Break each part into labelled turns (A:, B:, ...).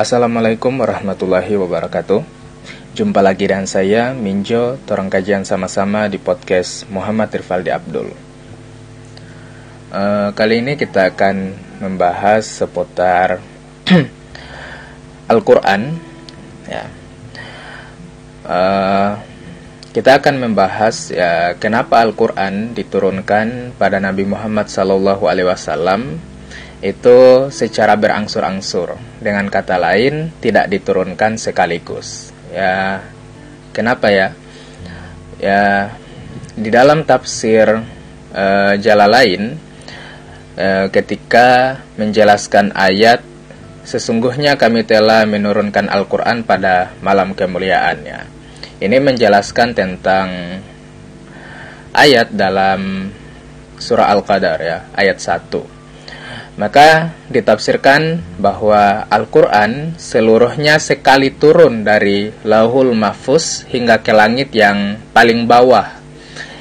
A: Assalamualaikum warahmatullahi wabarakatuh. Jumpa lagi dengan saya, Minjo. Torang kajian sama-sama di podcast Muhammad Rifaldi Abdul. Uh, Kali ini kita akan membahas seputar Al-Quran ya. Uh, kita akan membahas ya kenapa Al-Quran diturunkan pada Nabi Muhammad SAW itu secara berangsur-angsur. Dengan kata lain, tidak diturunkan sekaligus. Ya, kenapa ya? Ya, di dalam tafsir uh, Jalalain uh, ketika menjelaskan ayat sesungguhnya kami telah menurunkan Al-Qur'an pada malam kemuliaannya. Ini menjelaskan tentang ayat dalam surah Al-Qadar ya, ayat 1 maka ditafsirkan bahwa Al-Quran seluruhnya sekali turun dari lauhul mahfuz hingga ke langit yang paling bawah.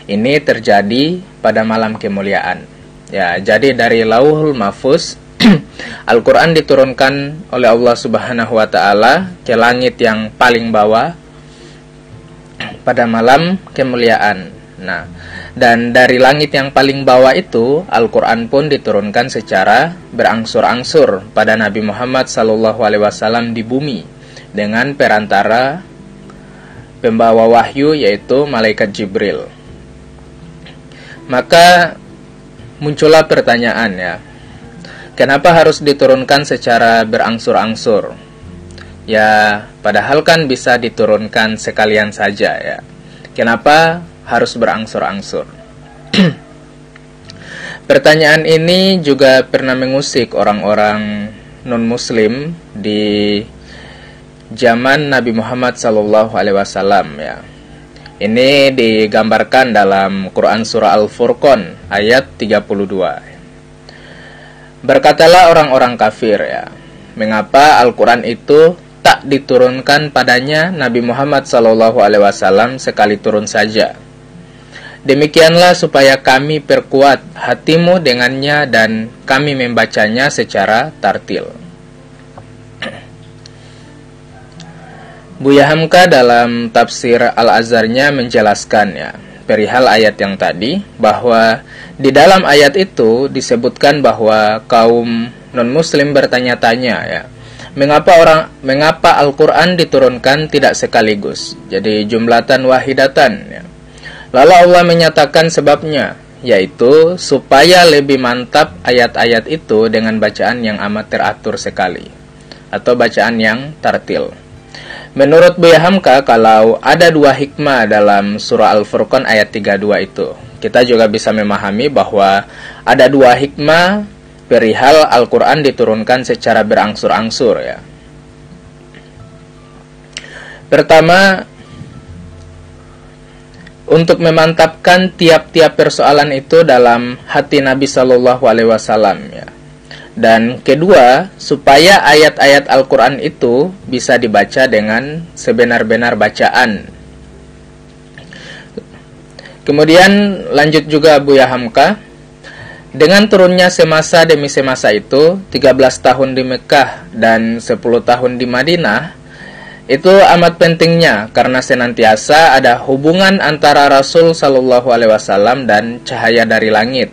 A: Ini terjadi pada malam kemuliaan. Ya, jadi dari lauhul mahfuz Al-Quran diturunkan oleh Allah Subhanahu wa Ta'ala ke langit yang paling bawah pada malam kemuliaan. Nah, dan dari langit yang paling bawah itu, Al-Quran pun diturunkan secara berangsur-angsur pada Nabi Muhammad SAW di bumi dengan perantara pembawa wahyu yaitu malaikat Jibril. Maka muncullah pertanyaan ya, kenapa harus diturunkan secara berangsur-angsur? Ya, padahal kan bisa diturunkan sekalian saja ya. Kenapa harus berangsur-angsur. Pertanyaan ini juga pernah mengusik orang-orang non-muslim di zaman Nabi Muhammad SAW ya. Ini digambarkan dalam Quran surah Al-Furqan ayat 32. Berkatalah orang-orang kafir ya, mengapa Al-Quran itu tak diturunkan padanya Nabi Muhammad SAW sekali turun saja? Demikianlah supaya kami perkuat hatimu dengannya dan kami membacanya secara tartil. Buya Hamka dalam tafsir Al-Azharnya menjelaskan ya, perihal ayat yang tadi bahwa di dalam ayat itu disebutkan bahwa kaum non-muslim bertanya-tanya ya, mengapa orang mengapa Al-Qur'an diturunkan tidak sekaligus? Jadi jumlatan wahidatan ya. Lalu Allah menyatakan sebabnya, yaitu supaya lebih mantap ayat-ayat itu dengan bacaan yang amat teratur sekali, atau bacaan yang tartil. Menurut Buya Hamka, kalau ada dua hikmah dalam surah Al-Furqan ayat 32 itu, kita juga bisa memahami bahwa ada dua hikmah perihal Al-Quran diturunkan secara berangsur-angsur ya. Pertama, untuk memantapkan tiap-tiap persoalan itu dalam hati Nabi Shallallahu Alaihi Wasallam ya. Dan kedua, supaya ayat-ayat Al-Quran itu bisa dibaca dengan sebenar-benar bacaan. Kemudian lanjut juga Buya Hamka, dengan turunnya semasa demi semasa itu, 13 tahun di Mekah dan 10 tahun di Madinah, itu amat pentingnya karena senantiasa ada hubungan antara Rasul Shallallahu Alaihi Wasallam dan cahaya dari langit.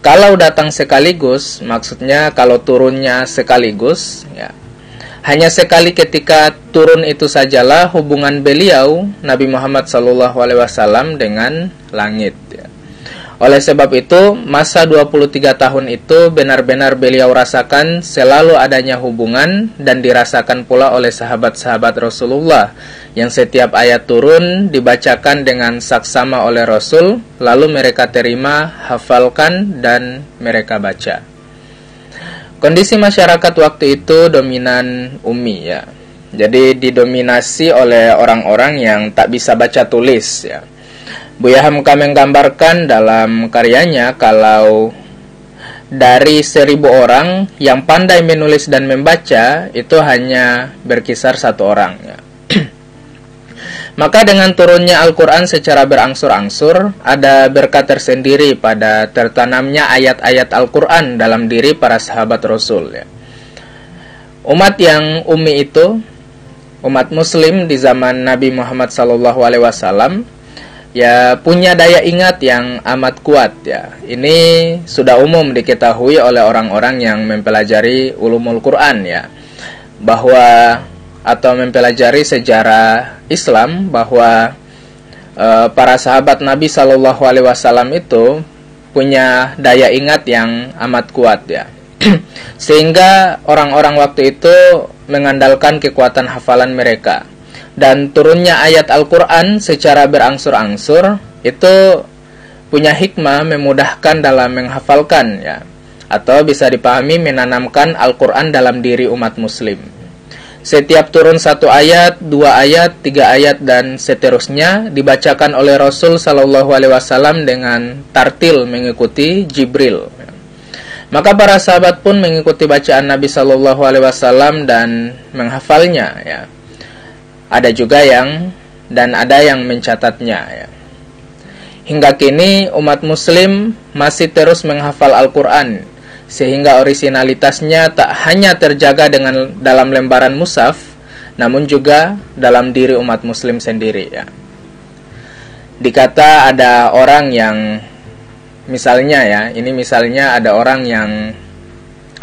A: Kalau datang sekaligus, maksudnya kalau turunnya sekaligus, ya hanya sekali ketika turun itu sajalah hubungan beliau Nabi Muhammad Shallallahu Alaihi Wasallam dengan langit. Ya. Oleh sebab itu, masa 23 tahun itu benar-benar beliau rasakan selalu adanya hubungan dan dirasakan pula oleh sahabat-sahabat Rasulullah yang setiap ayat turun dibacakan dengan saksama oleh Rasul, lalu mereka terima, hafalkan, dan mereka baca. Kondisi masyarakat waktu itu dominan umi ya. Jadi didominasi oleh orang-orang yang tak bisa baca tulis ya Buya Hamka menggambarkan dalam karyanya kalau dari seribu orang yang pandai menulis dan membaca itu hanya berkisar satu orang. Ya. Maka dengan turunnya Al-Quran secara berangsur-angsur, ada berkat tersendiri pada tertanamnya ayat-ayat Al-Quran dalam diri para sahabat Rasul. Ya. umat yang umi itu umat muslim di zaman Nabi Muhammad wasallam ya punya daya ingat yang amat kuat ya. Ini sudah umum diketahui oleh orang-orang yang mempelajari ulumul Quran ya. Bahwa atau mempelajari sejarah Islam bahwa e, para sahabat Nabi Shallallahu alaihi wasallam itu punya daya ingat yang amat kuat ya. Sehingga orang-orang waktu itu mengandalkan kekuatan hafalan mereka. Dan turunnya ayat Al-Quran secara berangsur-angsur itu punya hikmah memudahkan dalam menghafalkan ya. Atau bisa dipahami menanamkan Al-Quran dalam diri umat muslim. Setiap turun satu ayat, dua ayat, tiga ayat, dan seterusnya dibacakan oleh Rasul Shallallahu Alaihi Wasallam dengan tartil mengikuti Jibril. Maka para sahabat pun mengikuti bacaan Nabi Shallallahu Alaihi Wasallam dan menghafalnya. Ya. Ada juga yang dan ada yang mencatatnya. Ya. Hingga kini umat Muslim masih terus menghafal Al-Quran sehingga orisinalitasnya tak hanya terjaga dengan dalam lembaran musaf, namun juga dalam diri umat Muslim sendiri. Ya. Dikata ada orang yang misalnya ya, ini misalnya ada orang yang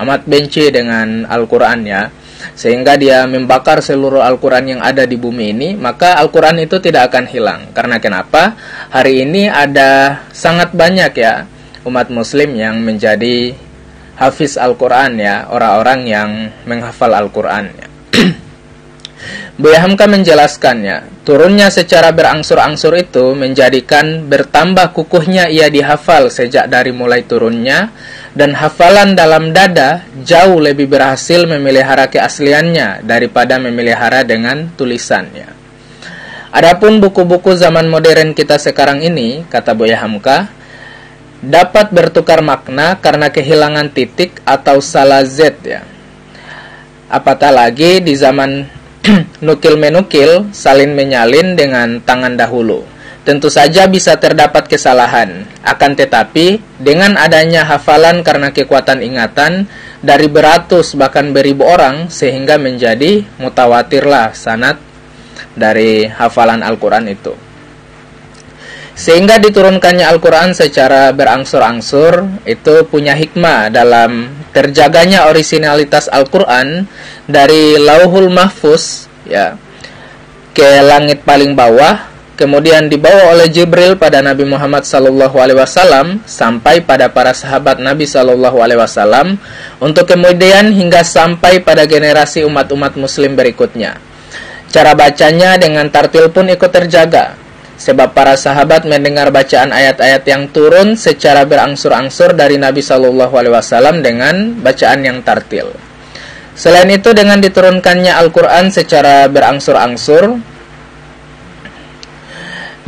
A: amat benci dengan Al-Quran ya, sehingga dia membakar seluruh Al-Quran yang ada di bumi ini, maka Al-Quran itu tidak akan hilang. Karena kenapa? Hari ini ada sangat banyak ya umat muslim yang menjadi hafiz Al-Quran ya, orang-orang yang menghafal Al-Quran ya. Buya Hamka menjelaskannya, turunnya secara berangsur-angsur itu menjadikan bertambah kukuhnya ia dihafal sejak dari mulai turunnya dan hafalan dalam dada jauh lebih berhasil memelihara keasliannya daripada memelihara dengan tulisannya. Adapun buku-buku zaman modern kita sekarang ini, kata Buya Hamka, dapat bertukar makna karena kehilangan titik atau salah Z ya. Apatah lagi di zaman nukil menukil, salin menyalin dengan tangan dahulu. Tentu saja bisa terdapat kesalahan, akan tetapi dengan adanya hafalan karena kekuatan ingatan dari beratus bahkan beribu orang sehingga menjadi mutawatirlah sanat dari hafalan Al-Quran itu. Sehingga diturunkannya Al-Quran secara berangsur-angsur itu punya hikmah dalam terjaganya originalitas Al-Quran dari lauhul mahfuz ya ke langit paling bawah kemudian dibawa oleh Jibril pada Nabi Muhammad sallallahu alaihi wasallam sampai pada para sahabat Nabi sallallahu alaihi wasallam untuk kemudian hingga sampai pada generasi umat-umat muslim berikutnya. Cara bacanya dengan tartil pun ikut terjaga sebab para sahabat mendengar bacaan ayat-ayat yang turun secara berangsur-angsur dari Nabi sallallahu alaihi wasallam dengan bacaan yang tartil. Selain itu dengan diturunkannya Al-Quran secara berangsur-angsur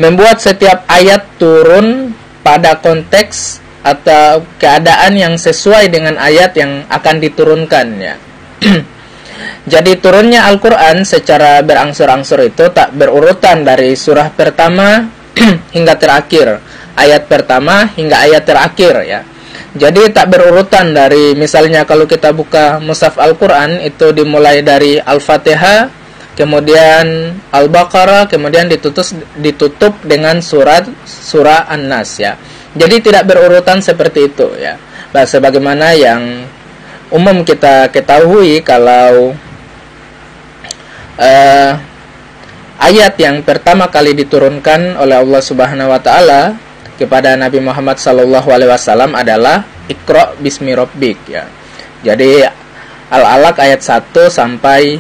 A: Membuat setiap ayat turun pada konteks atau keadaan yang sesuai dengan ayat yang akan diturunkannya Jadi turunnya Al-Quran secara berangsur-angsur itu tak berurutan dari surah pertama hingga terakhir Ayat pertama hingga ayat terakhir ya. Jadi tak berurutan dari misalnya kalau kita buka mushaf Al-Qur'an itu dimulai dari Al-Fatihah, kemudian Al-Baqarah, kemudian ditutup ditutup dengan surat surah An-Nas ya. Jadi tidak berurutan seperti itu ya. Bah, sebagaimana yang umum kita ketahui kalau uh, ayat yang pertama kali diturunkan oleh Allah Subhanahu wa taala kepada Nabi Muhammad Sallallahu Alaihi Wasallam adalah Iqra bismi rabbik ya. Jadi Al-Alaq ayat 1 sampai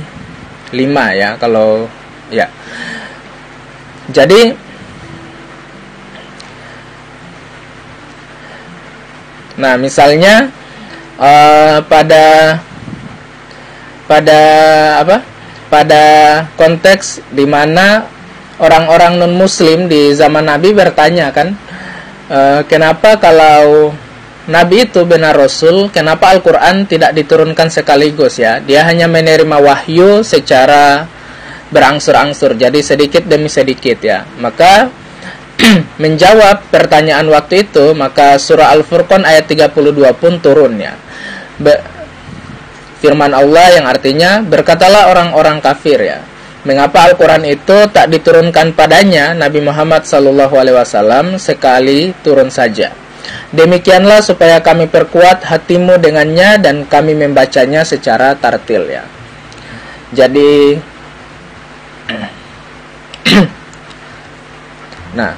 A: 5 ya kalau ya. Jadi Nah, misalnya uh, pada pada apa? Pada konteks di mana orang-orang non muslim di zaman Nabi bertanya kan Eh, kenapa kalau Nabi itu benar Rasul, kenapa Al-Quran tidak diturunkan sekaligus ya? Dia hanya menerima wahyu secara berangsur-angsur, jadi sedikit demi sedikit ya. Maka menjawab pertanyaan waktu itu, maka surah Al-Furqan ayat 32 pun turun ya. Be firman Allah yang artinya berkatalah orang-orang kafir ya. Mengapa Al-Quran itu tak diturunkan padanya Nabi Muhammad SAW sekali turun saja? Demikianlah supaya kami perkuat hatimu dengannya dan kami membacanya secara tartil ya. Jadi Nah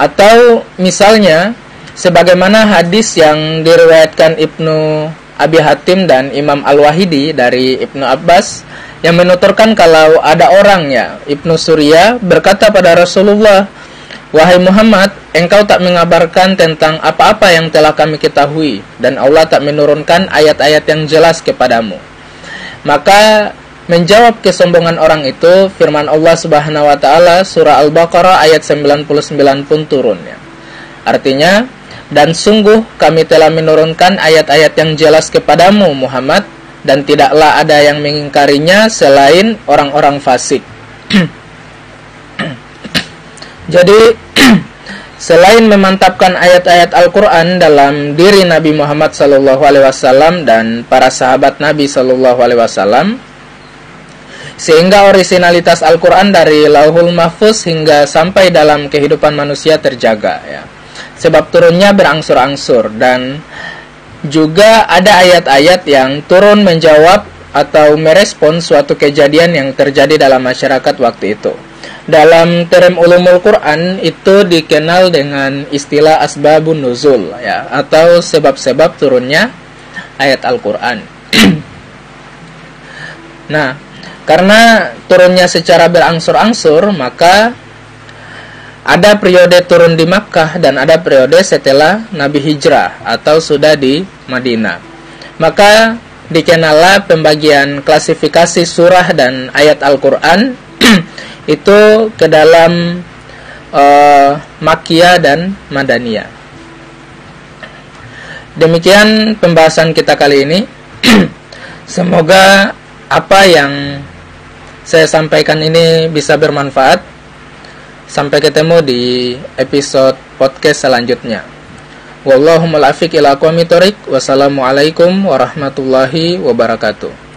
A: Atau misalnya sebagaimana hadis yang diriwayatkan Ibnu Abi Hatim dan Imam Al-Wahidi dari Ibnu Abbas yang menuturkan kalau ada orang ya Ibnu Surya berkata pada Rasulullah Wahai Muhammad, engkau tak mengabarkan tentang apa-apa yang telah kami ketahui dan Allah tak menurunkan ayat-ayat yang jelas kepadamu. Maka menjawab kesombongan orang itu firman Allah Subhanahu wa taala surah Al-Baqarah ayat 99 pun turun ya. Artinya dan sungguh kami telah menurunkan ayat-ayat yang jelas kepadamu Muhammad dan tidaklah ada yang mengingkarinya selain orang-orang fasik. Jadi selain memantapkan ayat-ayat Al-Qur'an dalam diri Nabi Muhammad wasallam dan para sahabat Nabi wasallam sehingga originalitas Al-Qur'an dari Lauhul Mahfuz hingga sampai dalam kehidupan manusia terjaga ya. Sebab turunnya berangsur-angsur dan juga ada ayat-ayat yang turun menjawab atau merespon suatu kejadian yang terjadi dalam masyarakat waktu itu. Dalam term ulumul Quran itu dikenal dengan istilah asbabun nuzul ya atau sebab-sebab turunnya ayat Al-Qur'an. nah, karena turunnya secara berangsur-angsur, maka ada periode turun di Makkah dan ada periode setelah Nabi hijrah atau sudah di Madinah. Maka dikenallah pembagian klasifikasi surah dan ayat Al-Qur'an itu ke dalam uh, Makia dan Madania. Demikian pembahasan kita kali ini. Semoga apa yang saya sampaikan ini bisa bermanfaat. Sampai ketemu di episode podcast selanjutnya. Wallahumul afiq ila Wassalamualaikum warahmatullahi wabarakatuh.